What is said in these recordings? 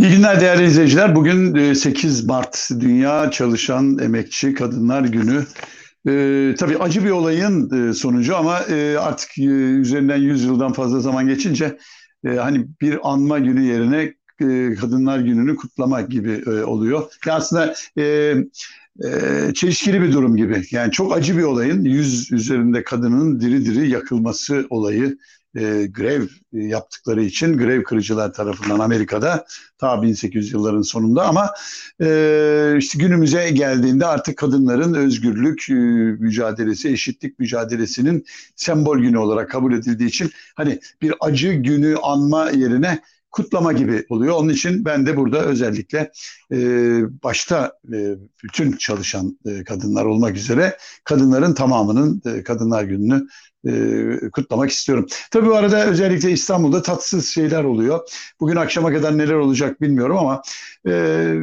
İyi günler değerli izleyiciler. Bugün 8 e, Mart Dünya Çalışan Emekçi Kadınlar Günü. Ee, tabii acı bir olayın e, sonucu ama e, artık üzerinden 100 yıldan fazla zaman geçince hani bir anma günü yerine Kadınlar Günü'nü kutlamak gibi oluyor. Yani aslında e, e, çelişkili bir durum gibi. Yani çok acı bir olayın yüz üzerinde kadının diri diri yakılması olayı e, grev yaptıkları için grev kırıcılar tarafından Amerika'da ta 1800 yılların sonunda ama e, işte günümüze geldiğinde artık kadınların özgürlük e, mücadelesi, eşitlik mücadelesinin sembol günü olarak kabul edildiği için hani bir acı günü anma yerine kutlama gibi oluyor. Onun için ben de burada özellikle e, başta e, bütün çalışan e, kadınlar olmak üzere kadınların tamamının e, Kadınlar Günü'nü e, kutlamak istiyorum. Tabii bu arada özellikle İstanbul'da tatsız şeyler oluyor. Bugün akşama kadar neler olacak bilmiyorum ama e,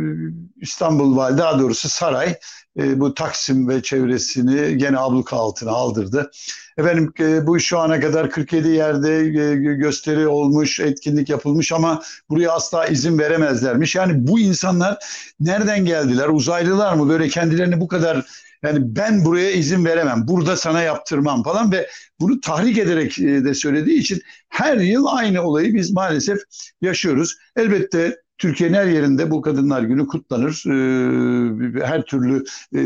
İstanbul Valide daha doğrusu saray e, bu Taksim ve çevresini gene abluka altına aldırdı. Efendim e, bu şu ana kadar 47 yerde e, gösteri olmuş, etkinlik yapılmış ama buraya asla izin veremezlermiş. Yani bu insanlar nereden geldiler? Uzaylılar mı? Böyle kendilerini bu kadar yani ben buraya izin veremem, burada sana yaptırmam falan ve bunu tahrik ederek de söylediği için her yıl aynı olayı biz maalesef yaşıyoruz. Elbette Türkiye'nin her yerinde bu Kadınlar Günü kutlanır. Ee, her türlü e,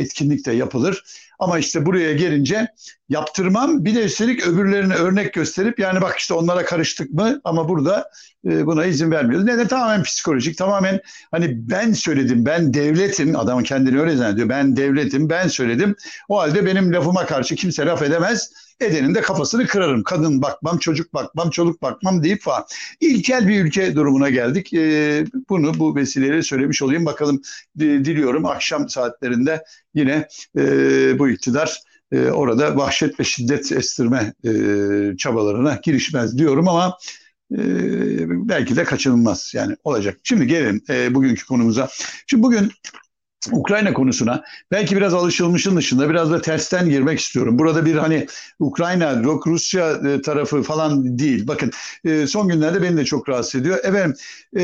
etkinlik de yapılır. Ama işte buraya gelince yaptırmam bir de üstelik öbürlerine örnek gösterip yani bak işte onlara karıştık mı ama burada e, buna izin vermiyoruz. Neden? Tamamen psikolojik, tamamen hani ben söyledim, ben devletim, adamın kendini öyle zannediyor. Ben devletim, ben söyledim. O halde benim lafıma karşı kimse laf edemez edenin de kafasını kırarım. Kadın bakmam, çocuk bakmam, çoluk bakmam deyip falan. İlkel bir ülke durumuna geldik. E, bunu bu vesileyle söylemiş olayım. Bakalım diliyorum akşam saatlerinde yine e, bu iktidar e, orada vahşet ve şiddet estirme e, çabalarına girişmez diyorum ama belki de kaçınılmaz yani olacak. Şimdi gelelim e, bugünkü konumuza. Şimdi bugün Ukrayna konusuna belki biraz alışılmışın dışında biraz da tersten girmek istiyorum. Burada bir hani Ukrayna, Rusya e, tarafı falan değil. Bakın e, son günlerde beni de çok rahatsız ediyor. Efendim e,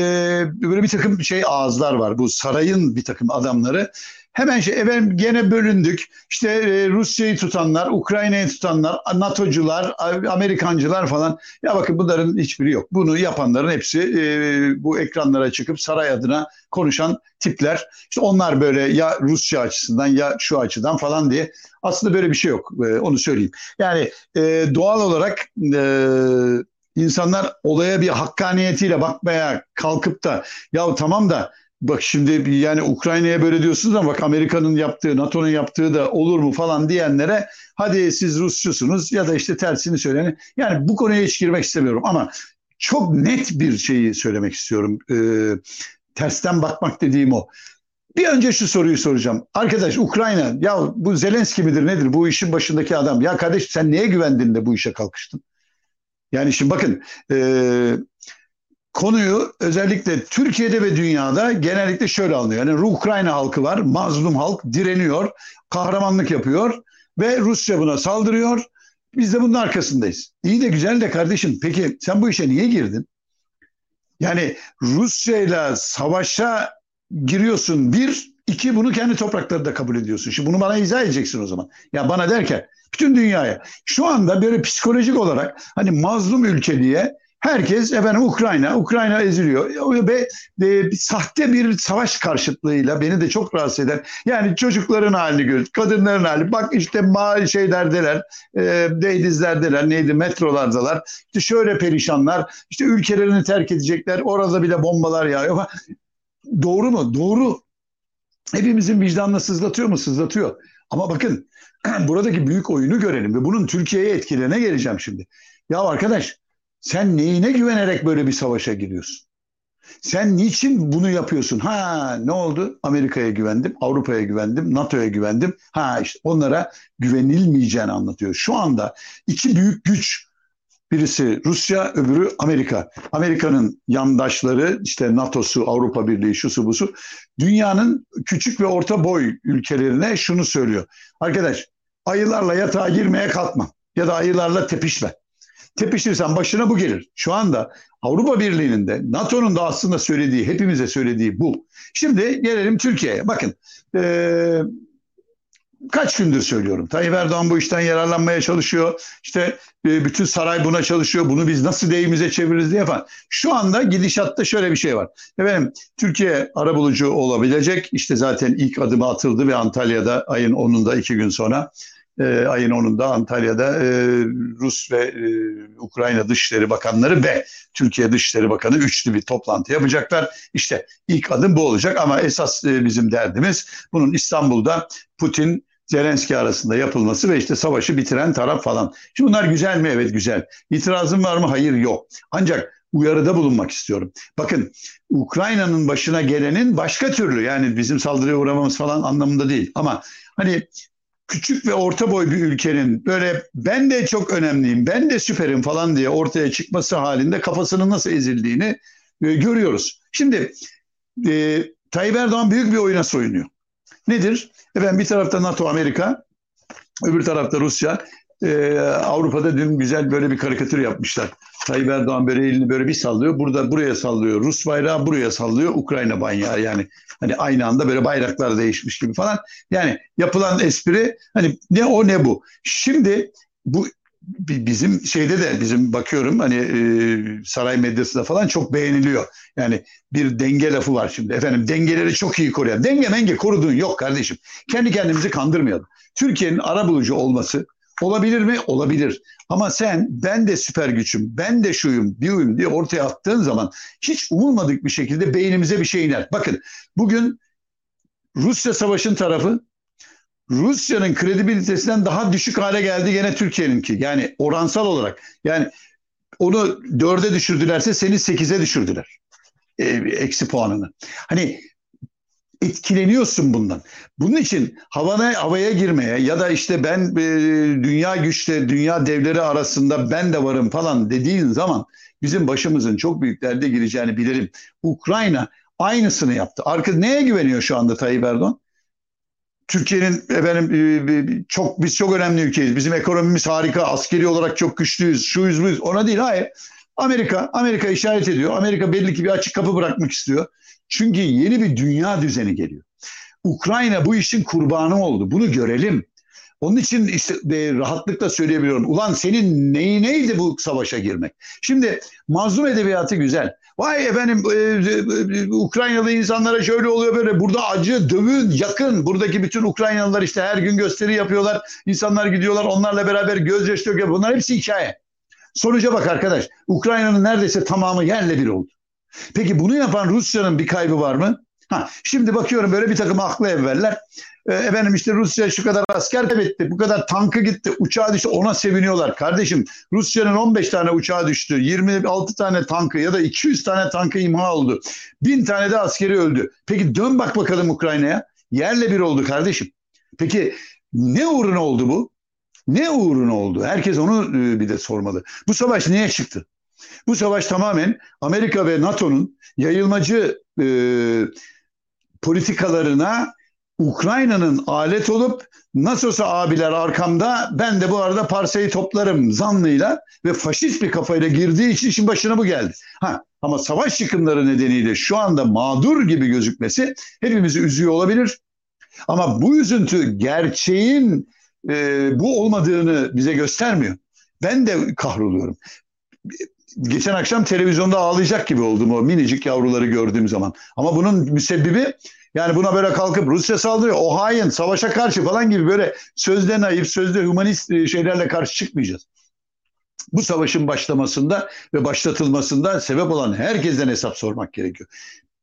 böyle bir takım şey ağızlar var. Bu sarayın bir takım adamları Hemen şey efendim gene bölündük. İşte e, Rusya'yı tutanlar, Ukrayna'yı tutanlar, NATO'cular, Amerikancılar falan. Ya bakın bunların hiçbiri yok. Bunu yapanların hepsi e, bu ekranlara çıkıp saray adına konuşan tipler. İşte onlar böyle ya Rusya açısından ya şu açıdan falan diye. Aslında böyle bir şey yok. E, onu söyleyeyim. Yani e, doğal olarak e, insanlar olaya bir hakkaniyetiyle bakmaya kalkıp da ya tamam da bak şimdi yani Ukrayna'ya böyle diyorsunuz ama bak Amerika'nın yaptığı, NATO'nun yaptığı da olur mu falan diyenlere hadi siz Rusçusunuz ya da işte tersini söyleyin. Yani bu konuya hiç girmek istemiyorum ama çok net bir şeyi söylemek istiyorum. Ee, tersten bakmak dediğim o. Bir önce şu soruyu soracağım. Arkadaş Ukrayna ya bu Zelenski midir nedir bu işin başındaki adam? Ya kardeş sen neye güvendin de bu işe kalkıştın? Yani şimdi bakın e, konuyu özellikle Türkiye'de ve dünyada genellikle şöyle anlıyor. Yani Ukrayna halkı var, mazlum halk direniyor, kahramanlık yapıyor ve Rusya buna saldırıyor. Biz de bunun arkasındayız. İyi de güzel de kardeşim peki sen bu işe niye girdin? Yani Rusya ile savaşa giriyorsun bir, iki bunu kendi topraklarında kabul ediyorsun. Şimdi bunu bana izah edeceksin o zaman. Ya bana derken bütün dünyaya. Şu anda böyle psikolojik olarak hani mazlum ülke diye Herkes efendim Ukrayna, Ukrayna eziliyor ve e, sahte bir savaş karşıtlığıyla beni de çok rahatsız eder. Yani çocukların halini gör, kadınların hali. Bak işte mali şeylerdeler, e, deydizlerdeler, neydi metrolardalar. İşte şöyle perişanlar, işte ülkelerini terk edecekler. Orada bile bombalar yağıyor. Doğru mu? Doğru. Hepimizin vicdanını sızlatıyor mu? Sızlatıyor. Ama bakın buradaki büyük oyunu görelim ve bunun Türkiye'ye etkilerine geleceğim şimdi. Ya arkadaş sen neyine güvenerek böyle bir savaşa giriyorsun? Sen niçin bunu yapıyorsun? Ha ne oldu? Amerika'ya güvendim, Avrupa'ya güvendim, NATO'ya güvendim. Ha işte onlara güvenilmeyeceğini anlatıyor. Şu anda iki büyük güç Birisi Rusya, öbürü Amerika. Amerika'nın yandaşları işte NATO'su, Avrupa Birliği, şusu busu dünyanın küçük ve orta boy ülkelerine şunu söylüyor. Arkadaş ayılarla yatağa girmeye kalkma ya da ayılarla tepişme. Tepişirsen başına bu gelir. Şu anda Avrupa Birliği'nin de NATO'nun da aslında söylediği, hepimize söylediği bu. Şimdi gelelim Türkiye'ye. Bakın e, kaç gündür söylüyorum. Tayyip Erdoğan bu işten yararlanmaya çalışıyor. İşte e, bütün saray buna çalışıyor. Bunu biz nasıl deyimize çeviririz diye falan. Şu anda gidişatta şöyle bir şey var. Efendim Türkiye arabulucu olabilecek. İşte zaten ilk adımı atıldı ve Antalya'da ayın 10'unda iki gün sonra e, ayın 10'unda Antalya'da e, Rus ve e, Ukrayna Dışişleri Bakanları ve Türkiye Dışişleri Bakanı üçlü bir toplantı yapacaklar. İşte ilk adım bu olacak ama esas e, bizim derdimiz bunun İstanbul'da Putin Zelenski arasında yapılması ve işte savaşı bitiren taraf falan. Şimdi bunlar güzel mi? Evet güzel. İtirazım var mı? Hayır yok. Ancak uyarıda bulunmak istiyorum. Bakın Ukrayna'nın başına gelenin başka türlü yani bizim saldırıya uğramamız falan anlamında değil. Ama hani küçük ve orta boy bir ülkenin böyle ben de çok önemliyim, ben de süperim falan diye ortaya çıkması halinde kafasının nasıl ezildiğini e, görüyoruz. Şimdi e, Tayyip Erdoğan büyük bir oyuna soyunuyor. Nedir? Efendim bir tarafta NATO, Amerika, öbür tarafta Rusya. Ee, Avrupa'da dün güzel böyle bir karikatür yapmışlar. Tayyip Erdoğan böyle elini böyle bir sallıyor. Burada buraya sallıyor. Rus bayrağı buraya sallıyor. Ukrayna bayrağı yani. Hani aynı anda böyle bayraklar değişmiş gibi falan. Yani yapılan espri hani ne o ne bu. Şimdi bu bizim şeyde de bizim bakıyorum hani e, saray medyasında falan çok beğeniliyor. Yani bir denge lafı var şimdi. Efendim dengeleri çok iyi koruyan. Denge menge koruduğun yok kardeşim. Kendi kendimizi kandırmayalım. Türkiye'nin ara bulucu olması olabilir mi? Olabilir. Ama sen ben de süper güçüm, ben de şuyum, buyum diye ortaya attığın zaman hiç umulmadık bir şekilde beynimize bir şey iner. Bakın bugün Rusya savaşın tarafı Rusya'nın kredibilitesinden daha düşük hale geldi gene Türkiye'ninki. Yani oransal olarak. Yani onu dörde düşürdülerse seni sekize düşürdüler. E, eksi puanını. Hani etkileniyorsun bundan. Bunun için havana havaya girmeye ya da işte ben e, dünya güçle dünya devleri arasında ben de varım falan dediğin zaman bizim başımızın çok büyük derde gireceğini bilirim. Ukrayna aynısını yaptı. Arka neye güveniyor şu anda Tayyip Erdoğan? Türkiye'nin efendim e, e, çok biz çok önemli ülkeyiz. Bizim ekonomimiz harika, askeri olarak çok güçlüyüz. Şuyuz buyuz. Ona değil hayır. Amerika Amerika işaret ediyor. Amerika belli ki bir açık kapı bırakmak istiyor. Çünkü yeni bir dünya düzeni geliyor. Ukrayna bu işin kurbanı oldu. Bunu görelim. Onun için işte e, rahatlıkla söyleyebiliyorum. Ulan senin neyi neydi bu savaşa girmek? Şimdi mazlum edebiyatı güzel. Vay efendim e, e, e, Ukraynalı insanlara şöyle oluyor böyle. Burada acı, dövün, yakın. Buradaki bütün Ukraynalılar işte her gün gösteri yapıyorlar. İnsanlar gidiyorlar onlarla beraber gözyaşı döküyor. Bunlar hepsi hikaye. Sonuca bak arkadaş. Ukrayna'nın neredeyse tamamı yerle bir oldu. Peki bunu yapan Rusya'nın bir kaybı var mı? Ha, şimdi bakıyorum böyle bir takım aklı evveller. E, efendim işte Rusya şu kadar asker kaybetti, bu kadar tankı gitti, uçağa düştü ona seviniyorlar. Kardeşim Rusya'nın 15 tane uçağı düştü, 26 tane tankı ya da 200 tane tankı imha oldu. 1000 tane de askeri öldü. Peki dön bak bakalım Ukrayna'ya. Yerle bir oldu kardeşim. Peki ne uğruna oldu bu? Ne uğruna oldu? Herkes onu e, bir de sormalı. Bu savaş niye çıktı? Bu savaş tamamen Amerika ve NATO'nun yayılmacı e, politikalarına Ukrayna'nın alet olup nasılsa abiler arkamda ben de bu arada parsayı toplarım zannıyla ve faşist bir kafayla girdiği için işin başına bu geldi. Ha, ama savaş yıkımları nedeniyle şu anda mağdur gibi gözükmesi hepimizi üzüyor olabilir. Ama bu üzüntü gerçeğin e, bu olmadığını bize göstermiyor. Ben de kahroluyorum. Geçen akşam televizyonda ağlayacak gibi oldum o minicik yavruları gördüğüm zaman. Ama bunun müsebbibi yani buna böyle kalkıp Rusya saldırıyor, o hain, savaşa karşı falan gibi böyle sözde naif, sözde humanist e, şeylerle karşı çıkmayacağız. Bu savaşın başlamasında ve başlatılmasında sebep olan herkesten hesap sormak gerekiyor.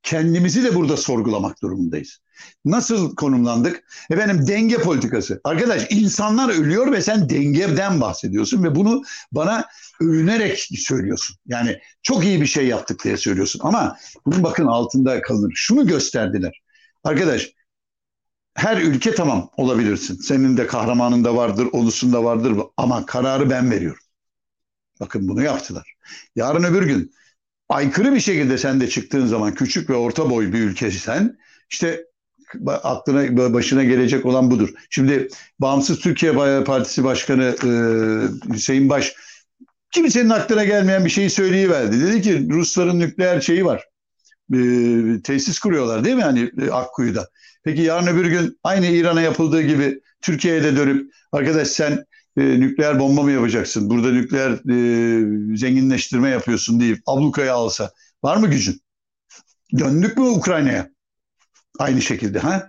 Kendimizi de burada sorgulamak durumundayız. Nasıl konumlandık? Efendim denge politikası. Arkadaş insanlar ölüyor ve sen dengeden bahsediyorsun ve bunu bana övünerek söylüyorsun. Yani çok iyi bir şey yaptık diye söylüyorsun ama bunun bakın altında kalır. Şunu gösterdiler. Arkadaş her ülke tamam olabilirsin. Senin de kahramanın da vardır, olusun da vardır ama kararı ben veriyorum. Bakın bunu yaptılar. Yarın öbür gün aykırı bir şekilde sen de çıktığın zaman küçük ve orta boy bir ülkesen işte aklına başına gelecek olan budur. Şimdi Bağımsız Türkiye Partisi Başkanı e, Hüseyin Baş kimsenin aklına gelmeyen bir şeyi söyleyiverdi. Dedi ki Rusların nükleer şeyi var. E, tesis kuruyorlar değil mi hani e, Akkuyu'da. Peki yarın öbür gün aynı İran'a yapıldığı gibi Türkiye'ye de dönüp arkadaş sen e, nükleer bomba mı yapacaksın? Burada nükleer e, zenginleştirme yapıyorsun deyip ablukaya alsa var mı gücün? Döndük mü Ukrayna'ya? Aynı şekilde ha?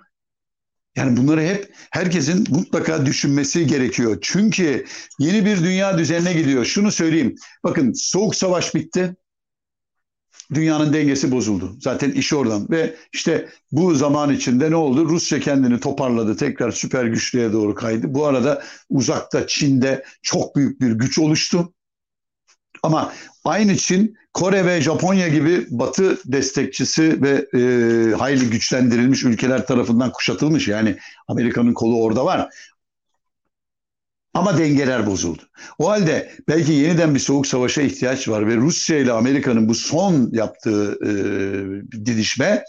Yani bunları hep herkesin mutlaka düşünmesi gerekiyor. Çünkü yeni bir dünya düzenine gidiyor. Şunu söyleyeyim. Bakın soğuk savaş bitti. Dünyanın dengesi bozuldu. Zaten iş oradan. Ve işte bu zaman içinde ne oldu? Rusya kendini toparladı. Tekrar süper güçlüğe doğru kaydı. Bu arada uzakta Çin'de çok büyük bir güç oluştu. Ama aynı Çin Kore ve Japonya gibi Batı destekçisi ve e, hayli güçlendirilmiş ülkeler tarafından kuşatılmış. Yani Amerika'nın kolu orada var. Ama dengeler bozuldu. O halde belki yeniden bir soğuk savaşa ihtiyaç var ve Rusya ile Amerika'nın bu son yaptığı e, didişme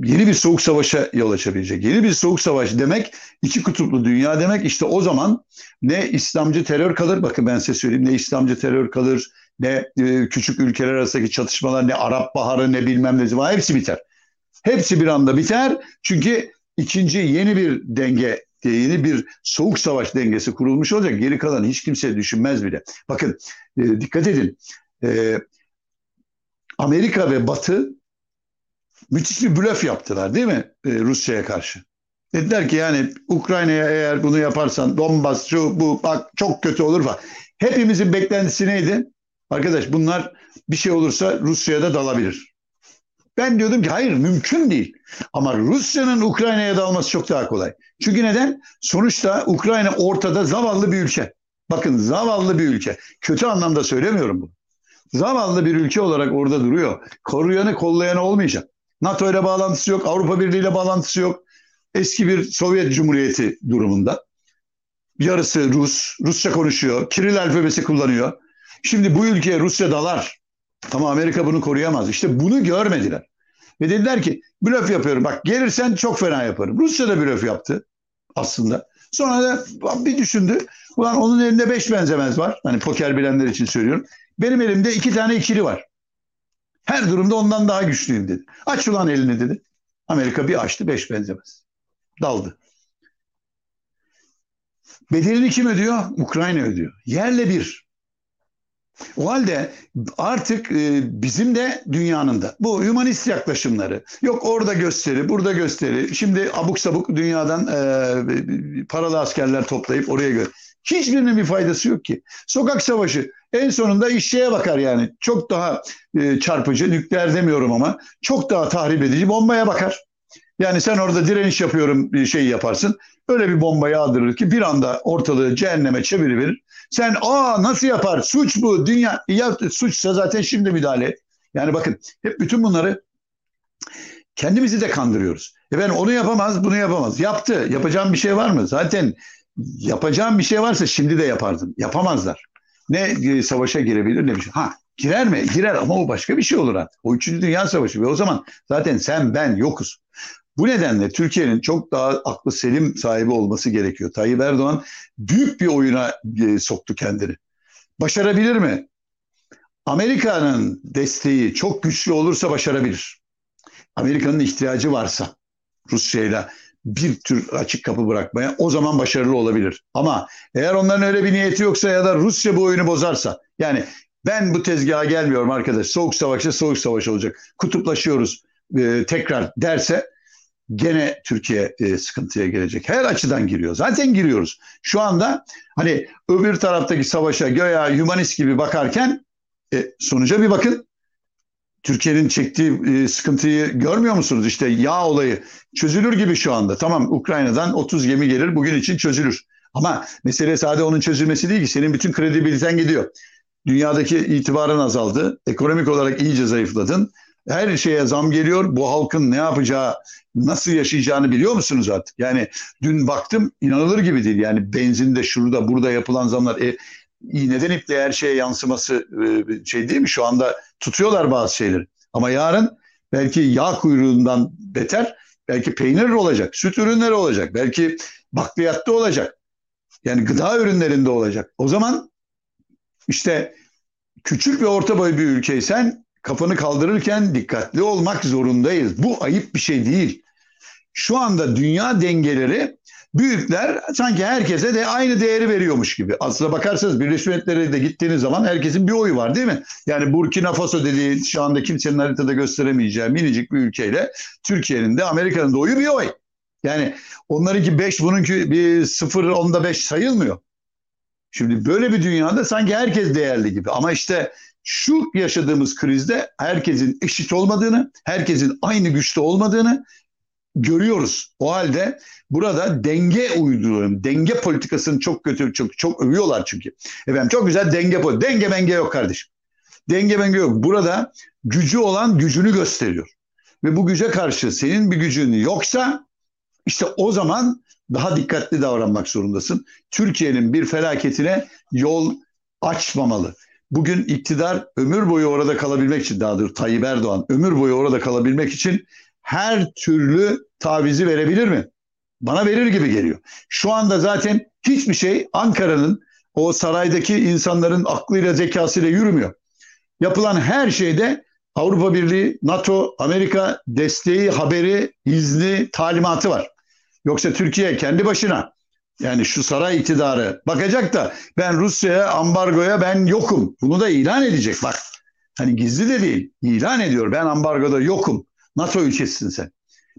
yeni bir soğuk savaşa yol açabilecek. Yeni bir soğuk savaş demek iki kutuplu dünya demek. İşte o zaman ne İslamcı terör kalır. Bakın ben size söyleyeyim ne İslamcı terör kalır ne e, küçük ülkeler arasındaki çatışmalar ne Arap Baharı ne bilmem ne var hepsi biter. Hepsi bir anda biter. Çünkü ikinci yeni bir denge yeni bir soğuk savaş dengesi kurulmuş olacak. Geri kalan hiç kimse düşünmez bile. Bakın e, dikkat edin. E, Amerika ve Batı müthiş bir blöf yaptılar değil mi e, Rusya'ya karşı? Dediler ki yani Ukrayna'ya eğer bunu yaparsan Donbas şu bu bak çok kötü olur falan. Hepimizin beklentisi neydi? Arkadaş bunlar bir şey olursa Rusya'ya da dalabilir. Ben diyordum ki hayır mümkün değil. Ama Rusya'nın Ukrayna'ya dalması çok daha kolay. Çünkü neden? Sonuçta Ukrayna ortada zavallı bir ülke. Bakın zavallı bir ülke. Kötü anlamda söylemiyorum bunu. Zavallı bir ülke olarak orada duruyor. Koruyanı kollayanı olmayacak. NATO ile bağlantısı yok, Avrupa Birliği ile bağlantısı yok. Eski bir Sovyet Cumhuriyeti durumunda. Yarısı Rus, Rusça konuşuyor, Kiril alfabesi kullanıyor. Şimdi bu ülkeye Rusya dalar. Ama Amerika bunu koruyamaz. İşte bunu görmediler. Ve dediler ki blöf yapıyorum. Bak gelirsen çok fena yaparım. Rusya da blöf yaptı aslında. Sonra da bir düşündü. Ulan onun elinde beş benzemez var. Hani poker bilenler için söylüyorum. Benim elimde iki tane ikili var. Her durumda ondan daha güçlüyüm dedi. Aç ulan elini dedi. Amerika bir açtı beş benzemez. Daldı. Bedelini kim ödüyor? Ukrayna ödüyor. Yerle bir. O halde artık e, bizim de dünyanın da bu humanist yaklaşımları yok orada gösteri burada gösteri şimdi abuk sabuk dünyadan e, paralı askerler toplayıp oraya gö hiçbirinin bir faydası yok ki. Sokak savaşı en sonunda işçiye bakar yani çok daha e, çarpıcı nükleer demiyorum ama çok daha tahrip edici bombaya bakar. Yani sen orada direniş yapıyorum bir şey yaparsın. Öyle bir bomba yağdırır ki bir anda ortalığı cehenneme çeviriverir. Sen aa nasıl yapar? Suç bu. Dünya ya suçsa zaten şimdi müdahale et. Yani bakın hep bütün bunları kendimizi de kandırıyoruz. E ben onu yapamaz, bunu yapamaz. Yaptı. Yapacağım bir şey var mı? Zaten yapacağım bir şey varsa şimdi de yapardım. Yapamazlar. Ne e, savaşa girebilir ne bir şey. Ha girer mi? Girer ama o başka bir şey olur artık. O 3. Dünya Savaşı ve o zaman zaten sen ben yokuz. Bu nedenle Türkiye'nin çok daha aklı selim sahibi olması gerekiyor. Tayyip Erdoğan büyük bir oyuna e, soktu kendini. Başarabilir mi? Amerika'nın desteği çok güçlü olursa başarabilir. Amerika'nın ihtiyacı varsa Rusya'yla bir tür açık kapı bırakmaya o zaman başarılı olabilir. Ama eğer onların öyle bir niyeti yoksa ya da Rusya bu oyunu bozarsa yani ben bu tezgaha gelmiyorum arkadaş soğuk savaşta soğuk savaş olacak kutuplaşıyoruz e, tekrar derse gene Türkiye e, sıkıntıya gelecek. Her açıdan giriyor. Zaten giriyoruz. Şu anda hani öbür taraftaki savaşa göya humanist gibi bakarken e, sonuca bir bakın. Türkiye'nin çektiği e, sıkıntıyı görmüyor musunuz? İşte yağ olayı çözülür gibi şu anda. Tamam Ukrayna'dan 30 gemi gelir bugün için çözülür. Ama mesele sadece onun çözülmesi değil ki senin bütün kredibiliten gidiyor. Dünyadaki itibarın azaldı. Ekonomik olarak iyice zayıfladın. Her şeye zam geliyor. Bu halkın ne yapacağı, nasıl yaşayacağını biliyor musunuz artık? Yani dün baktım inanılır gibi değil. Yani benzinde şurada burada yapılan zamlar e, neden iple her şeye yansıması e, şey değil mi? Şu anda tutuyorlar bazı şeyleri. Ama yarın belki yağ kuyruğundan beter belki peynir olacak, süt ürünleri olacak, belki bakliyatta olacak. Yani gıda ürünlerinde olacak. O zaman İşte küçük ve orta boy bir ülkeysen kafanı kaldırırken dikkatli olmak zorundayız. Bu ayıp bir şey değil. Şu anda dünya dengeleri büyükler sanki herkese de aynı değeri veriyormuş gibi. Aslına bakarsanız Birleşmiş Milletler'e de gittiğiniz zaman herkesin bir oyu var değil mi? Yani Burkina Faso dediği şu anda kimsenin haritada gösteremeyeceği minicik bir ülkeyle Türkiye'nin de Amerika'nın da oyu bir oy. Yani onlarınki 5 bununki bir 0 onda 5 sayılmıyor. Şimdi böyle bir dünyada sanki herkes değerli gibi ama işte şu yaşadığımız krizde herkesin eşit olmadığını, herkesin aynı güçte olmadığını görüyoruz. O halde burada denge uyduruyorum. Denge politikasını çok kötü, çok çok övüyorlar çünkü. Efendim çok güzel denge politik. Denge menge yok kardeşim. Denge menge yok. Burada gücü olan gücünü gösteriyor. Ve bu güce karşı senin bir gücün yoksa işte o zaman daha dikkatli davranmak zorundasın. Türkiye'nin bir felaketine yol açmamalı. Bugün iktidar ömür boyu orada kalabilmek için daha doğrusu Tayyip Erdoğan ömür boyu orada kalabilmek için her türlü tavizi verebilir mi? Bana verir gibi geliyor. Şu anda zaten hiçbir şey Ankara'nın o saraydaki insanların aklıyla zekasıyla yürümüyor. Yapılan her şeyde Avrupa Birliği, NATO, Amerika desteği, haberi, izni, talimatı var. Yoksa Türkiye kendi başına yani şu saray iktidarı bakacak da ben Rusya'ya ambargoya ben yokum. Bunu da ilan edecek bak. Hani gizli de değil. ilan ediyor. Ben ambargoda yokum. NATO ülkesisin sen.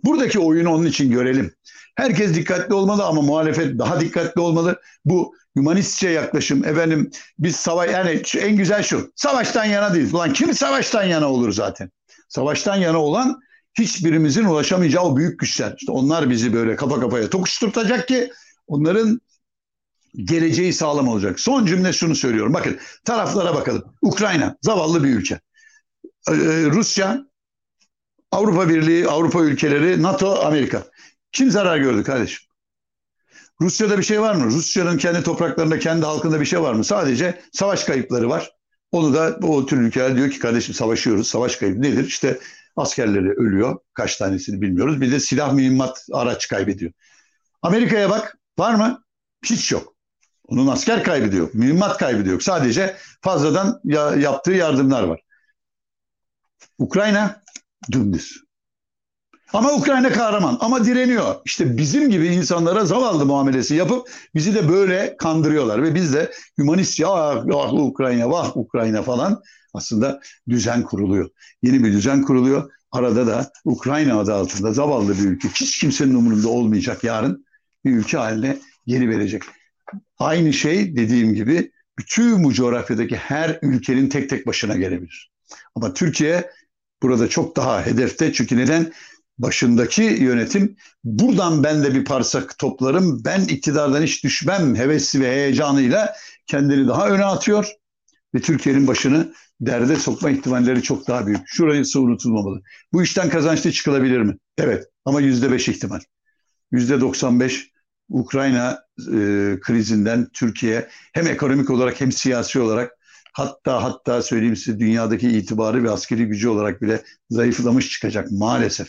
Buradaki oyunu onun için görelim. Herkes dikkatli olmalı ama muhalefet daha dikkatli olmalı. Bu humanistçe yaklaşım efendim biz savaş yani en güzel şu savaştan yana değiliz. Ulan kim savaştan yana olur zaten? Savaştan yana olan hiçbirimizin ulaşamayacağı o büyük güçler. İşte onlar bizi böyle kafa kafaya tokuşturtacak ki onların geleceği sağlam olacak. Son cümle şunu söylüyorum. Bakın taraflara bakalım. Ukrayna zavallı bir ülke. Ee, Rusya, Avrupa Birliği, Avrupa ülkeleri, NATO, Amerika. Kim zarar gördü kardeşim? Rusya'da bir şey var mı? Rusya'nın kendi topraklarında, kendi halkında bir şey var mı? Sadece savaş kayıpları var. Onu da o tür ülkeler diyor ki kardeşim savaşıyoruz. Savaş kayıp nedir? İşte askerleri ölüyor. Kaç tanesini bilmiyoruz. Bir de silah mühimmat araç kaybediyor. Amerika'ya bak. Var mı? Hiç yok. Onun asker kaybediyor. Mühimmat kaybediyor. Sadece fazladan ya, yaptığı yardımlar var. Ukrayna dümdüz. Ama Ukrayna kahraman ama direniyor. İşte bizim gibi insanlara zavallı muamelesi yapıp bizi de böyle kandırıyorlar. Ve biz de hümanistçe ah, ah Ukrayna vah Ukrayna falan aslında düzen kuruluyor. Yeni bir düzen kuruluyor. Arada da Ukrayna adı altında zavallı bir ülke hiç kimsenin umurunda olmayacak yarın bir ülke haline geri verecek. Aynı şey dediğim gibi bütün bu coğrafyadaki her ülkenin tek tek başına gelebilir. Ama Türkiye burada çok daha hedefte çünkü neden? Başındaki yönetim buradan ben de bir parsak toplarım, ben iktidardan hiç düşmem hevesi ve heyecanıyla kendini daha öne atıyor ve Türkiye'nin başını derde sokma ihtimalleri çok daha büyük. Şurası unutulmamalı. Bu işten kazançlı çıkılabilir mi? Evet ama yüzde beş ihtimal. Yüzde doksan beş Ukrayna e, krizinden Türkiye hem ekonomik olarak hem siyasi olarak hatta hatta söyleyeyim size dünyadaki itibarı ve askeri gücü olarak bile zayıflamış çıkacak maalesef.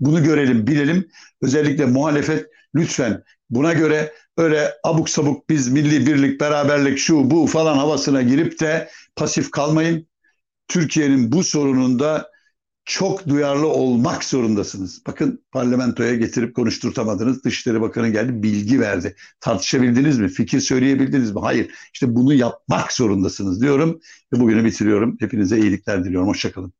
Bunu görelim, bilelim. Özellikle muhalefet lütfen buna göre öyle abuk sabuk biz milli birlik, beraberlik şu bu falan havasına girip de pasif kalmayın. Türkiye'nin bu sorununda çok duyarlı olmak zorundasınız. Bakın parlamentoya getirip konuşturtamadınız. Dışişleri Bakanı geldi bilgi verdi. Tartışabildiniz mi? Fikir söyleyebildiniz mi? Hayır. İşte bunu yapmak zorundasınız diyorum. Ve bugünü bitiriyorum. Hepinize iyilikler diliyorum. Hoşçakalın.